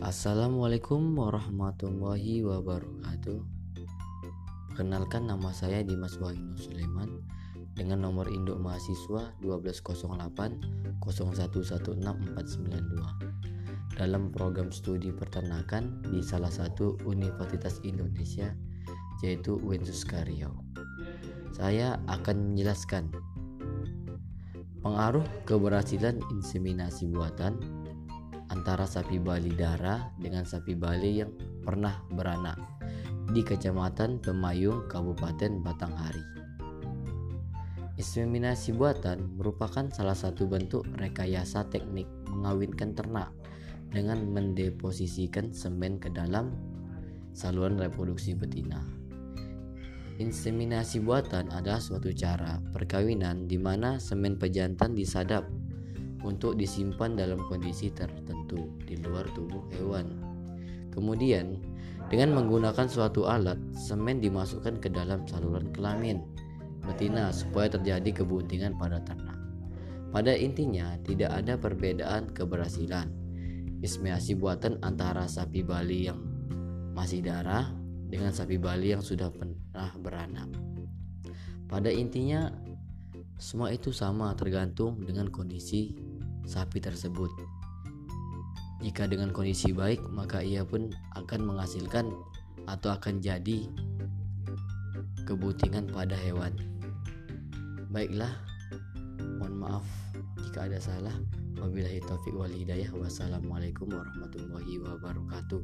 Assalamualaikum warahmatullahi wabarakatuh. Perkenalkan nama saya Dimas Wahyu Sulaiman dengan nomor induk mahasiswa 1208 0116492 dalam program studi peternakan di salah satu Universitas Indonesia yaitu Winsus Riau. Saya akan menjelaskan pengaruh keberhasilan inseminasi buatan antara sapi Bali darah dengan sapi Bali yang pernah beranak di Kecamatan Pemayung, Kabupaten Batanghari. Inseminasi buatan merupakan salah satu bentuk rekayasa teknik mengawinkan ternak dengan mendeposisikan semen ke dalam saluran reproduksi betina. Inseminasi buatan adalah suatu cara perkawinan di mana semen pejantan disadap untuk disimpan dalam kondisi tertentu di luar tubuh hewan. Kemudian, dengan menggunakan suatu alat, semen dimasukkan ke dalam saluran kelamin betina supaya terjadi kebuntingan pada ternak. Pada intinya, tidak ada perbedaan keberhasilan. Inseminasi buatan antara sapi Bali yang masih darah dengan sapi Bali yang sudah pernah beranak. Pada intinya, semua itu sama tergantung dengan kondisi sapi tersebut. Jika dengan kondisi baik, maka ia pun akan menghasilkan atau akan jadi kebutingan pada hewan. Baiklah, mohon maaf jika ada salah. Wabillahi taufik wal hidayah. Wassalamualaikum warahmatullahi wabarakatuh.